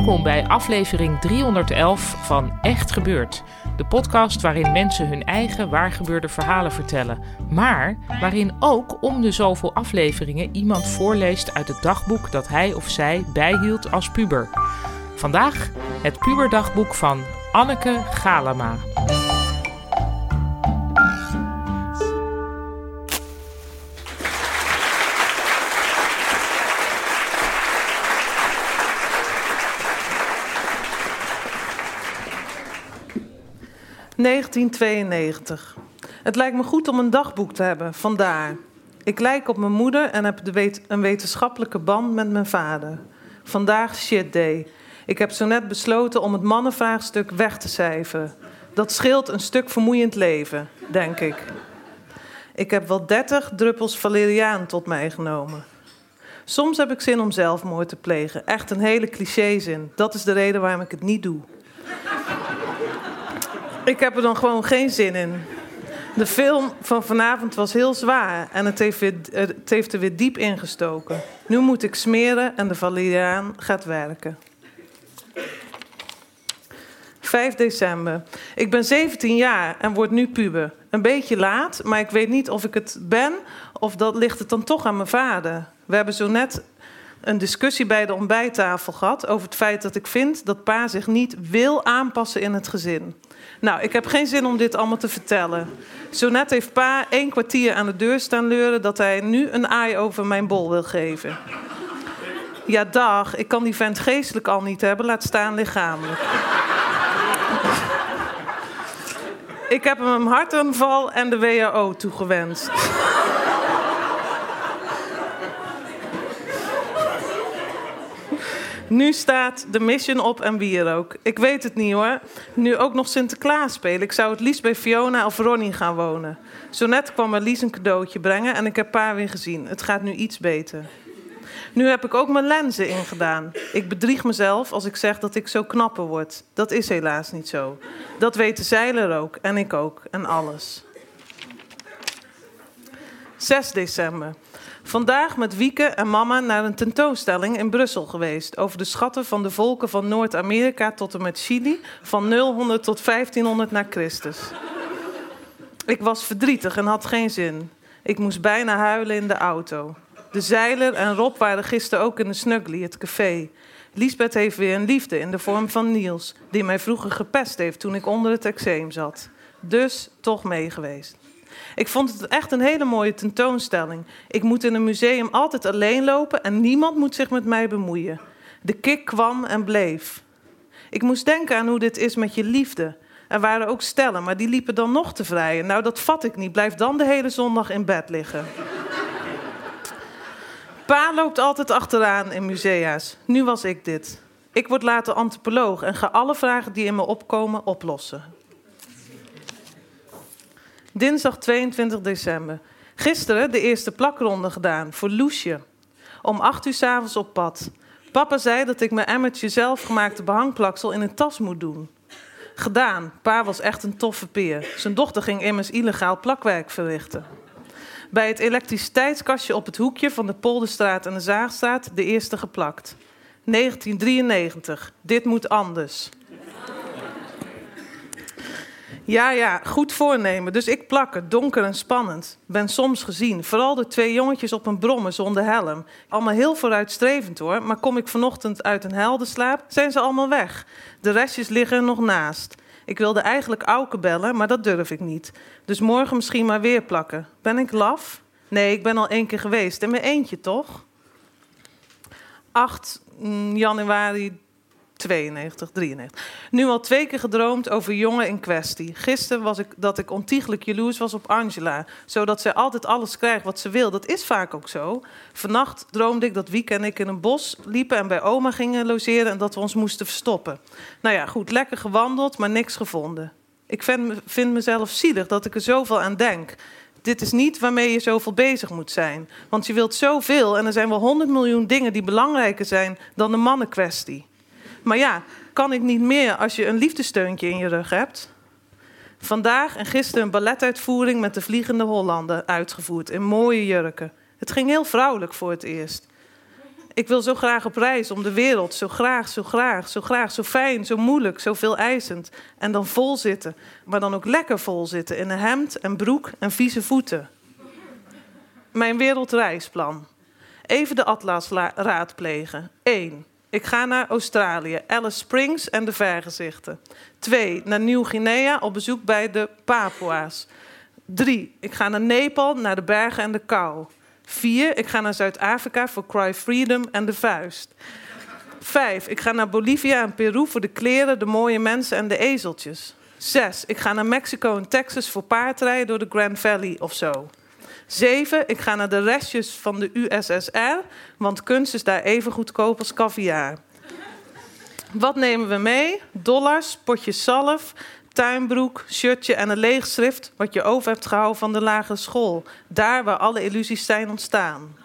Welkom bij aflevering 311 van Echt Gebeurd. De podcast waarin mensen hun eigen waargebeurde verhalen vertellen. Maar waarin ook om de zoveel afleveringen iemand voorleest uit het dagboek dat hij of zij bijhield als puber. Vandaag het puberdagboek van Anneke Galama. ...1992. Het lijkt me goed om een dagboek te hebben, vandaar. Ik lijk op mijn moeder en heb de een wetenschappelijke band met mijn vader. Vandaag shit day. Ik heb zo net besloten om het mannenvraagstuk weg te cijferen. Dat scheelt een stuk vermoeiend leven, denk ik. Ik heb wel 30 druppels valeriaan tot mij genomen. Soms heb ik zin om zelfmoord te plegen. Echt een hele clichézin. Dat is de reden waarom ik het niet doe. Ik heb er dan gewoon geen zin in. De film van vanavond was heel zwaar en het heeft, het heeft er weer diep ingestoken. Nu moet ik smeren en de valeriaan gaat werken. 5 december. Ik ben 17 jaar en word nu puber. Een beetje laat, maar ik weet niet of ik het ben of dat ligt het dan toch aan mijn vader. We hebben zo net een discussie bij de ontbijttafel gehad over het feit dat ik vind dat pa zich niet wil aanpassen in het gezin. Nou, ik heb geen zin om dit allemaal te vertellen. Zo net heeft pa één kwartier aan de deur staan leuren dat hij nu een aai over mijn bol wil geven. Ja, dag, ik kan die vent geestelijk al niet hebben, laat staan lichamelijk. Ik heb hem een hartaanval en de WHO toegewenst. Nu staat de mission op en wie er ook. Ik weet het niet hoor. Nu ook nog Sinterklaas spelen. Ik zou het liefst bij Fiona of Ronnie gaan wonen. Zo net kwam Lies een cadeautje brengen en ik heb paar weer gezien. Het gaat nu iets beter. Nu heb ik ook mijn lenzen ingedaan. Ik bedrieg mezelf als ik zeg dat ik zo knapper word. Dat is helaas niet zo. Dat weten Zeiler ook en ik ook en alles. 6 december. Vandaag met Wieke en mama naar een tentoonstelling in Brussel geweest over de schatten van de volken van Noord-Amerika tot en met Chili van 000 tot 1500 na Christus. Ik was verdrietig en had geen zin. Ik moest bijna huilen in de auto. De Zeiler en Rob waren gisteren ook in de Snuggly, het café. Lisbeth heeft weer een liefde in de vorm van Niels, die mij vroeger gepest heeft toen ik onder het eczeem zat. Dus toch mee geweest. Ik vond het echt een hele mooie tentoonstelling. Ik moet in een museum altijd alleen lopen en niemand moet zich met mij bemoeien. De kick kwam en bleef. Ik moest denken aan hoe dit is met je liefde. Er waren ook stellen, maar die liepen dan nog te vrijen. Nou, dat vat ik niet. Blijf dan de hele zondag in bed liggen. Pa loopt altijd achteraan in musea's. Nu was ik dit. Ik word later antropoloog en ga alle vragen die in me opkomen oplossen. Dinsdag 22 december. Gisteren de eerste plakronde gedaan voor Loesje. Om 8 uur s'avonds op pad. Papa zei dat ik mijn emmertje zelfgemaakte behangplaksel in een tas moet doen. Gedaan. Pa was echt een toffe peer. Zijn dochter ging immers illegaal plakwerk verrichten. Bij het elektriciteitskastje op het hoekje van de Polderstraat en de Zaagstraat de eerste geplakt. 1993. Dit moet anders. Ja, ja, goed voornemen. Dus ik plakken, donker en spannend. Ben soms gezien. Vooral de twee jongetjes op een brommer zonder helm. Allemaal heel vooruitstrevend hoor. Maar kom ik vanochtend uit een heldenslaap, zijn ze allemaal weg. De restjes liggen er nog naast. Ik wilde eigenlijk Auke bellen, maar dat durf ik niet. Dus morgen misschien maar weer plakken. Ben ik laf? Nee, ik ben al één keer geweest. In mijn eentje, toch? 8 januari 92, 93. Nu al twee keer gedroomd over jongen in kwestie. Gisteren was ik dat ik ontiegelijk jaloers was op Angela. Zodat zij altijd alles krijgt wat ze wil. Dat is vaak ook zo. Vannacht droomde ik dat Wieke en ik in een bos liepen... en bij oma gingen logeren en dat we ons moesten verstoppen. Nou ja, goed, lekker gewandeld, maar niks gevonden. Ik vind, mezelf zielig dat ik er zoveel aan denk dit is niet waarmee je zoveel bezig moet zijn. Want je wilt zoveel en er zijn wel honderd miljoen dingen die belangrijker zijn dan de mannenkwestie. Maar ja, kan ik niet meer als je een liefdesteuntje in je rug hebt? Vandaag en gisteren een balletuitvoering met de Vliegende Hollander uitgevoerd in mooie jurken. Het ging heel vrouwelijk voor het eerst. Ik wil zo graag op reis om de wereld. Zo graag, zo graag, zo graag, zo fijn, zo moeilijk, zo veel eisend. En dan vol zitten. Maar dan ook lekker vol zitten in een hemd en broek en vieze voeten. Mijn wereldreisplan. Even de atlas raadplegen. 1. Ik ga naar Australië, Alice Springs en de vergezichten. 2. Naar Nieuw-Guinea op bezoek bij de Papua's. 3. Ik ga naar Nepal, naar de bergen en de kou. Vier, ik ga naar Zuid-Afrika voor Cry Freedom en de vuist. Vijf, ik ga naar Bolivia en Peru voor de kleren, de mooie mensen en de ezeltjes. Zes, ik ga naar Mexico en Texas voor paardrijden door de Grand Valley of zo. Zeven, ik ga naar de restjes van de USSR, want kunst is daar even goedkoop als caviar. Wat nemen we mee? Dollars, potjes zalf, tuinbroek, shirtje en een leeg schrift wat je over hebt gehouden van de lagere school. Daar waar alle illusies zijn ontstaan.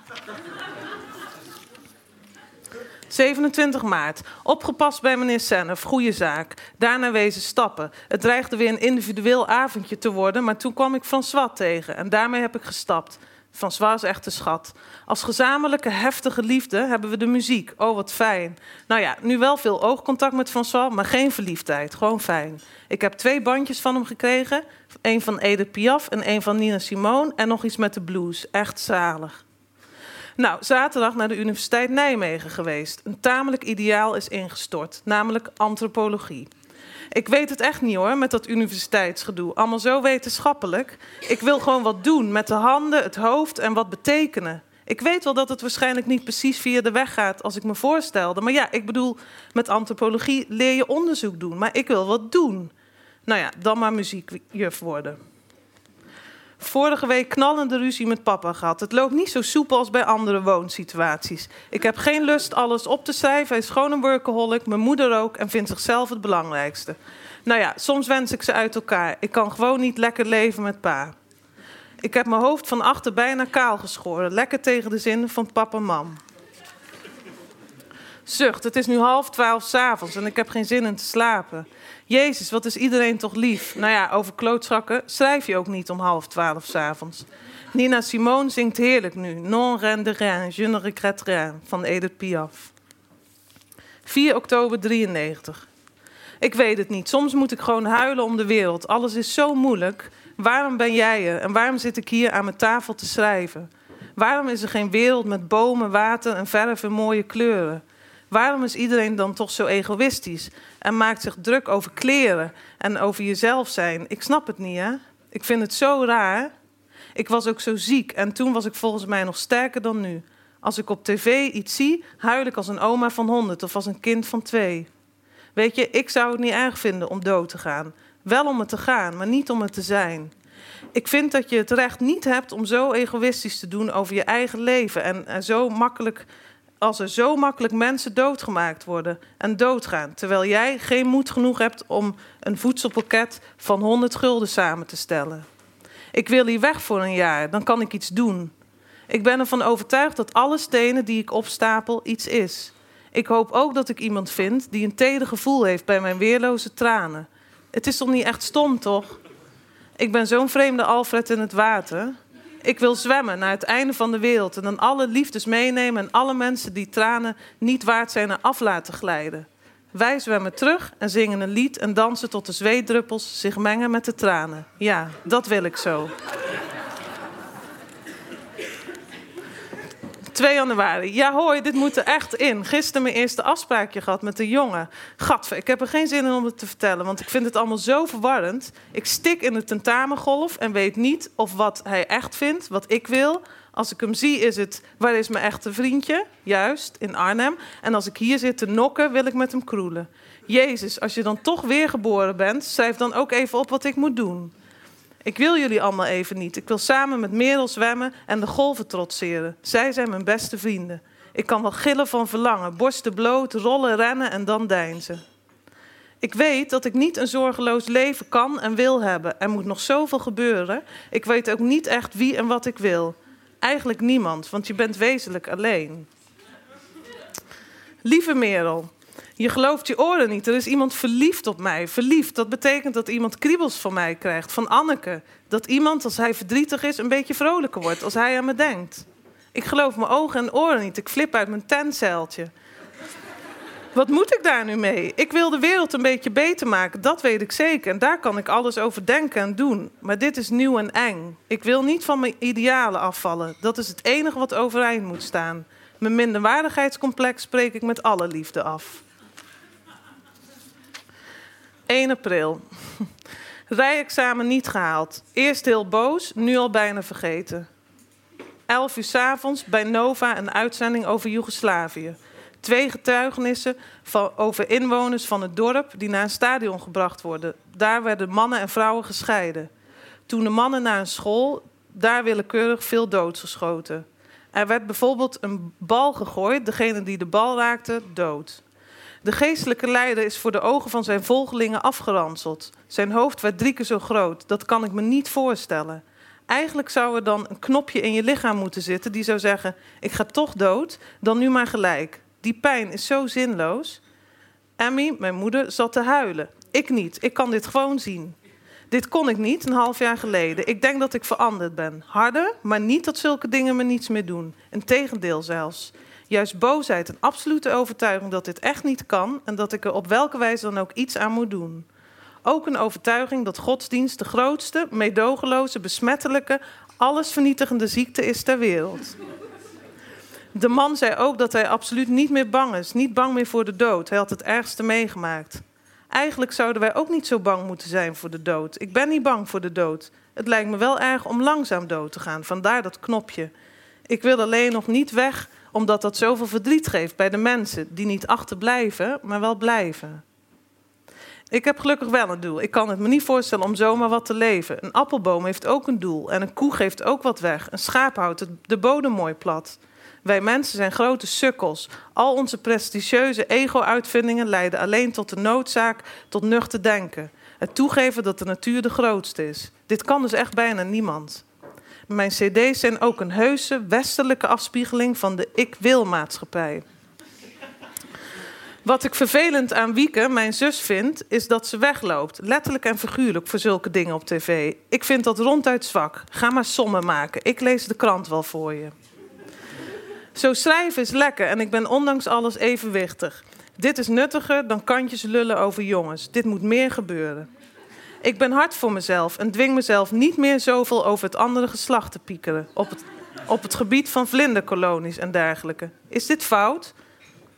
27 maart. Opgepast bij meneer Sennef. Goede zaak. Daarna wezen stappen. Het dreigde weer een individueel avondje te worden, maar toen kwam ik François tegen en daarmee heb ik gestapt. François is echt een schat. Als gezamenlijke heftige liefde hebben we de muziek. Oh, wat fijn. Nou ja, nu wel veel oogcontact met François, maar geen verliefdheid. Gewoon fijn. Ik heb twee bandjes van hem gekregen. Een van Edith Piaf en een van Nina Simone. En nog iets met de blues. Echt zalig. Nou, zaterdag naar de Universiteit Nijmegen geweest. Een tamelijk ideaal is ingestort, namelijk antropologie. Ik weet het echt niet hoor, met dat universiteitsgedoe. Allemaal zo wetenschappelijk. Ik wil gewoon wat doen met de handen, het hoofd en wat betekenen. Ik weet wel dat het waarschijnlijk niet precies via de weg gaat als ik me voorstelde. Maar ja, ik bedoel, met antropologie leer je onderzoek doen. Maar ik wil wat doen. Nou ja, dan maar muziekjuf worden. Vorige week knallende ruzie met papa gehad. Het loopt niet zo soepel als bij andere woonsituaties. Ik heb geen lust alles op te schrijven. Hij is gewoon een workaholic, mijn moeder ook, en vindt zichzelf het belangrijkste. Nou ja, soms wens ik ze uit elkaar. Ik kan gewoon niet lekker leven met pa. Ik heb mijn hoofd van achter bijna kaal geschoren. Lekker tegen de zin van papa mam. Zucht, het is nu half twaalf s'avonds en ik heb geen zin in te slapen. Jezus, wat is iedereen toch lief? Nou ja, over klootschakken schrijf je ook niet om half twaalf s'avonds. Nina Simone zingt heerlijk nu. Non rien de rien, je ne regrette rien, van Edith Piaf. 4 oktober 93. Ik weet het niet. Soms moet ik gewoon huilen om de wereld. Alles is zo moeilijk. Waarom ben jij er? En waarom zit ik hier aan mijn tafel te schrijven? Waarom is er geen wereld met bomen, water en verf en mooie kleuren? Waarom is iedereen dan toch zo egoïstisch en maakt zich druk over kleren en over jezelf zijn? Ik snap het niet, hè? Ik vind het zo raar. Ik was ook zo ziek en toen was ik volgens mij nog sterker dan nu. Als ik op tv iets zie, huil ik als een oma van honderd of als een kind van twee. Weet je, ik zou het niet erg vinden om dood te gaan. Wel om het te gaan, maar niet om het te zijn. Ik vind dat je het recht niet hebt om zo egoïstisch te doen over je eigen leven en, en zo makkelijk als er zo makkelijk mensen doodgemaakt worden en doodgaan, terwijl jij geen moed genoeg hebt om een voedselpakket van 100 gulden samen te stellen. Ik wil hier weg voor een jaar, dan kan ik iets doen. Ik ben ervan overtuigd dat alle stenen die ik opstapel iets is. Ik hoop ook dat ik iemand vind die een teder gevoel heeft bij mijn weerloze tranen. Het is toch niet echt stom, toch? Ik ben zo'n vreemde Alfred in het water. Ik wil zwemmen naar het einde van de wereld en dan alle liefdes meenemen en alle mensen die tranen niet waard zijn er af laten glijden. Wij zwemmen terug en zingen een lied en dansen tot de zweetdruppels zich mengen met de tranen. Ja, dat wil ik zo. 2 januari. Ja, hoi, dit moet er echt in. Gisteren mijn eerste afspraakje gehad met een jongen. Gatver, ik heb er geen zin in om het te vertellen, want ik vind het allemaal zo verwarrend. Ik stik in de tentamengolf en weet niet of wat hij echt vindt, wat ik wil, Als ik hem zie, is het waar is mijn echte vriendje? Juist, in Arnhem. En als ik hier zit te nokken, wil ik met hem kroelen. Jezus, als je dan toch weer geboren bent, schrijf dan ook even op wat ik moet doen. Ik wil jullie allemaal even niet. Ik wil samen met Merel zwemmen en de golven trotseren. Zij zijn mijn beste vrienden. Ik kan wel gillen van verlangen, borsten bloot, rollen, rennen en dan deinzen. Ik weet dat ik niet een zorgeloos leven kan en wil hebben. Er moet nog zoveel gebeuren. Ik weet ook niet echt wie en wat ik wil. Eigenlijk niemand, want je bent wezenlijk alleen. Lieve Merel, je gelooft je oren niet. Er is iemand verliefd op mij. Verliefd, dat betekent dat iemand kriebels van mij krijgt, van Anneke. Dat iemand, als hij verdrietig is, een beetje vrolijker wordt als hij aan me denkt. Ik geloof mijn ogen en oren niet. Ik flip uit mijn tentzeiltje. Wat moet ik daar nu mee? Ik wil de wereld een beetje beter maken, dat weet ik zeker. En daar kan ik alles over denken en doen. Maar dit is nieuw en eng. Ik wil niet van mijn idealen afvallen. Dat is het enige wat overeind moet staan. Mijn minderwaardigheidscomplex spreek ik met alle liefde af. 1 april. Rijexamen niet gehaald. Eerst heel boos, nu al bijna vergeten. 11 uur s avonds bij Nova een uitzending over Joegoslavië. Twee getuigenissen van, over inwoners van het dorp die naar een stadion gebracht worden. Daar werden mannen en vrouwen gescheiden. Toen de mannen naar een school, daar willekeurig veel doodgeschoten. Er werd bijvoorbeeld een bal gegooid, degene die de bal raakte, dood. De geestelijke leider is voor de ogen van zijn volgelingen afgeranseld. Zijn hoofd werd drie keer zo groot. Dat kan ik me niet voorstellen. Eigenlijk zou er dan een knopje in je lichaam moeten zitten die zou zeggen: Ik ga toch dood, dan nu maar gelijk. Die pijn is zo zinloos. Emmy, mijn moeder, zat te huilen. Ik niet. Ik kan dit gewoon zien. Dit kon ik niet een half jaar geleden. Ik denk dat ik veranderd ben. Harder, maar niet dat zulke dingen me niets meer doen. Integendeel zelfs. Juist boosheid, een absolute overtuiging dat dit echt niet kan en dat ik er op welke wijze dan ook iets aan moet doen. Ook een overtuiging dat godsdienst de grootste, meedogenloze, besmettelijke, allesvernietigende ziekte is ter wereld. De man zei ook dat hij absoluut niet meer bang is, niet bang meer voor de dood. Hij had het ergste meegemaakt. Eigenlijk zouden wij ook niet zo bang moeten zijn voor de dood. Ik ben niet bang voor de dood. Het lijkt me wel erg om langzaam dood te gaan, vandaar dat knopje. Ik wil alleen nog niet weg, omdat dat zoveel verdriet geeft bij de mensen die niet achterblijven, maar wel blijven. Ik heb gelukkig wel een doel. Ik kan het me niet voorstellen om zomaar wat te leven. Een appelboom heeft ook een doel en een koe geeft ook wat weg. Een schaap houdt de bodem mooi plat. Wij mensen zijn grote sukkels. Al onze prestigieuze ego-uitvindingen leiden alleen tot de noodzaak tot nuchter denken. Het toegeven dat de natuur de grootste is. Dit kan dus echt bijna niemand. Mijn cd's zijn ook een heuse westelijke afspiegeling van de ik-wil-maatschappij. Wat ik vervelend aan Wieke, mijn zus, vind, is dat ze wegloopt. Letterlijk en figuurlijk voor zulke dingen op tv. Ik vind dat ronduit zwak. Ga maar sommen maken. Ik lees de krant wel voor je. Zo schrijven is lekker en ik ben ondanks alles evenwichtig. Dit is nuttiger dan kantjes lullen over jongens. Dit moet meer gebeuren. Ik ben hard voor mezelf en dwing mezelf niet meer zoveel over het andere geslacht te piekeren. Op het, op het gebied van vlinderkolonies en dergelijke. Is dit fout?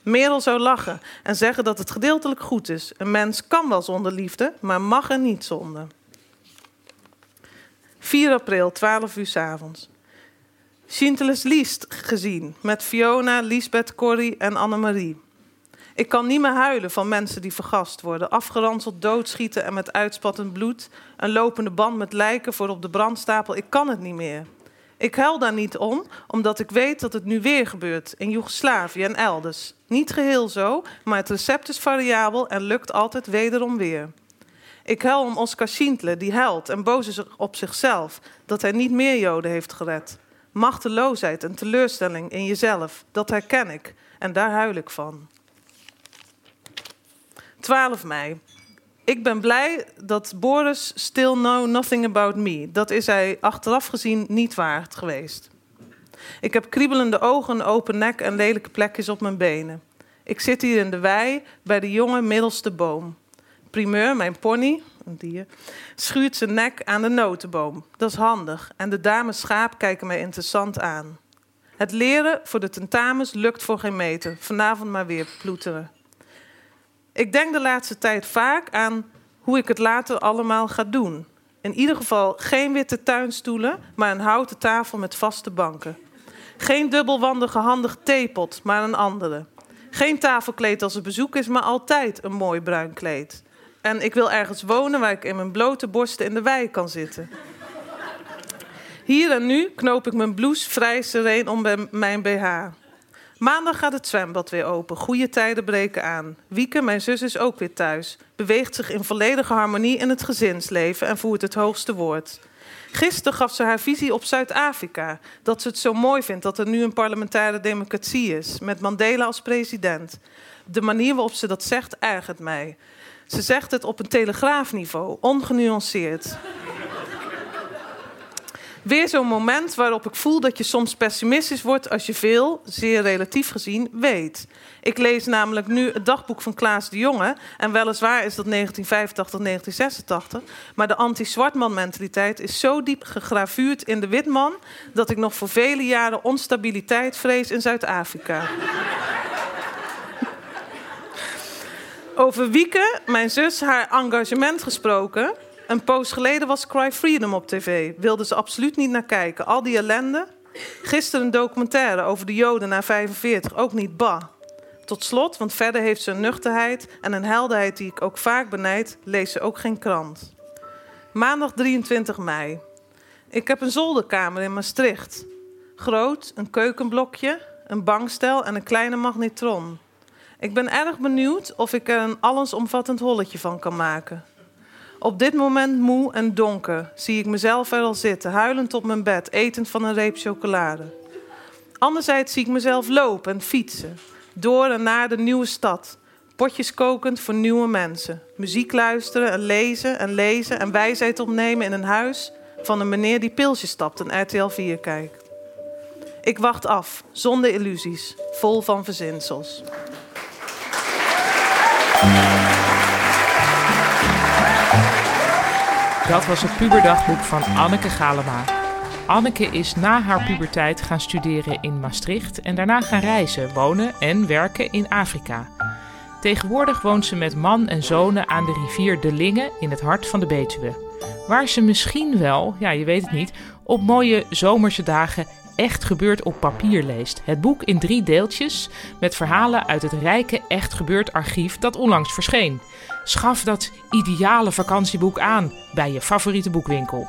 Merel zou lachen en zeggen dat het gedeeltelijk goed is. Een mens kan wel zonder liefde, maar mag er niet zonder. 4 april, 12 uur s avonds. Sinteles Liest gezien met Fiona, Lisbeth, Corrie en Annemarie. Ik kan niet meer huilen van mensen die vergast worden, afgeranseld doodschieten en met uitspattend bloed, een lopende band met lijken voor op de brandstapel. Ik kan het niet meer. Ik huil daar niet om, omdat ik weet dat het nu weer gebeurt in Joegoslavië en elders. Niet geheel zo, maar het recept is variabel en lukt altijd wederom weer. Ik huil om Oscar Schindler, die huilt en boos is op zichzelf dat hij niet meer Joden heeft gered. Machteloosheid en teleurstelling in jezelf, dat herken ik en daar huil ik van. 12 mei. Ik ben blij dat Boris still know nothing about me. Dat is hij achteraf gezien niet waard geweest. Ik heb kriebelende ogen, een open nek en lelijke plekjes op mijn benen. Ik zit hier in de wei bij de jonge middelste boom. Primeur, mijn pony, een dier, schuurt zijn nek aan de notenboom. Dat is handig. En de dames schaap kijken mij interessant aan. Het leren voor de tentamens lukt voor geen meter. Vanavond maar weer ploeteren. Ik denk de laatste tijd vaak aan hoe ik het later allemaal ga doen. In ieder geval geen witte tuinstoelen, maar een houten tafel met vaste banken. Geen dubbelwandige handige theepot, maar een andere. Geen tafelkleed als er bezoek is, maar altijd een mooi bruin kleed. En ik wil ergens wonen waar ik in mijn blote borsten in de wei kan zitten. Hier en nu knoop ik mijn blouse vrij sereen om mijn BH. Maandag gaat het zwembad weer open. Goede tijden breken aan. Wieke, mijn zus, is ook weer thuis. Beweegt zich in volledige harmonie in het gezinsleven en voert het hoogste woord. Gisteren gaf ze haar visie op Zuid-Afrika. Dat ze het zo mooi vindt dat er nu een parlementaire democratie is. Met Mandela als president. De manier waarop ze dat zegt ergert mij. Ze zegt het op een telegraafniveau, ongenuanceerd. Weer zo'n moment waarop ik voel dat je soms pessimistisch wordt als je veel, zeer relatief gezien, weet. Ik lees namelijk nu het dagboek van Klaas de Jonge. En weliswaar is dat 1985, 1986. Maar de anti-zwartman mentaliteit is zo diep gegravuurd in de witman... dat ik nog voor vele jaren onstabiliteit vrees in Zuid-Afrika. Over Wieke, mijn zus, haar engagement gesproken. Een poos geleden was Cry Freedom op tv. Wilde ze absoluut niet naar kijken. Al die ellende. Gisteren een documentaire over de Joden na 45. Ook niet bah. Tot slot, want verder heeft ze een nuchterheid en een helderheid die ik ook vaak benijd, leest ze ook geen krant. Maandag 23 mei. Ik heb een zolderkamer in Maastricht. Groot, een keukenblokje, een bankstel en een kleine magnetron. Ik ben erg benieuwd of ik er een allesomvattend holletje van kan maken. Op dit moment moe en donker zie ik mezelf er al zitten, huilend op mijn bed, etend van een reep chocolade. Anderzijds zie ik mezelf lopen en fietsen, door en naar de nieuwe stad. Potjes kokend voor nieuwe mensen. Muziek luisteren en lezen en lezen en wijsheid opnemen in een huis van een meneer die pilsjes stapt en RTL 4 kijkt. Ik wacht af, zonder illusies, vol van verzinsels. Dat was het puberdagboek van Anneke Galema. Anneke is na haar puberteit gaan studeren in Maastricht en daarna gaan reizen, wonen en werken in Afrika. Tegenwoordig woont ze met man en zonen aan de rivier De Linge in het hart van de Betuwe. Waar ze misschien wel, ja je weet het niet, op mooie zomerse dagen echt gebeurd op papier leest. Het boek in drie deeltjes met verhalen uit het rijke echt gebeurd archief dat onlangs verscheen. Schaf dat ideale vakantieboek aan bij je favoriete boekwinkel.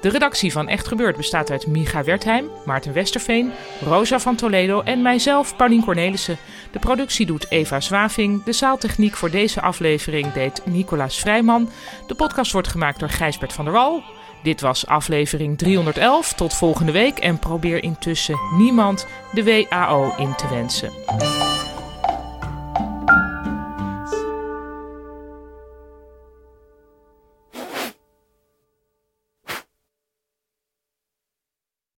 De redactie van Echt Gebeurd bestaat uit Micha Wertheim, Maarten Westerveen, Rosa van Toledo en mijzelf, Paulien Cornelissen. De productie doet Eva Zwaving. De zaaltechniek voor deze aflevering deed Nicolaas Vrijman. De podcast wordt gemaakt door Gijsbert van der Wal. Dit was aflevering 311. Tot volgende week en probeer intussen niemand de WAO in te wensen.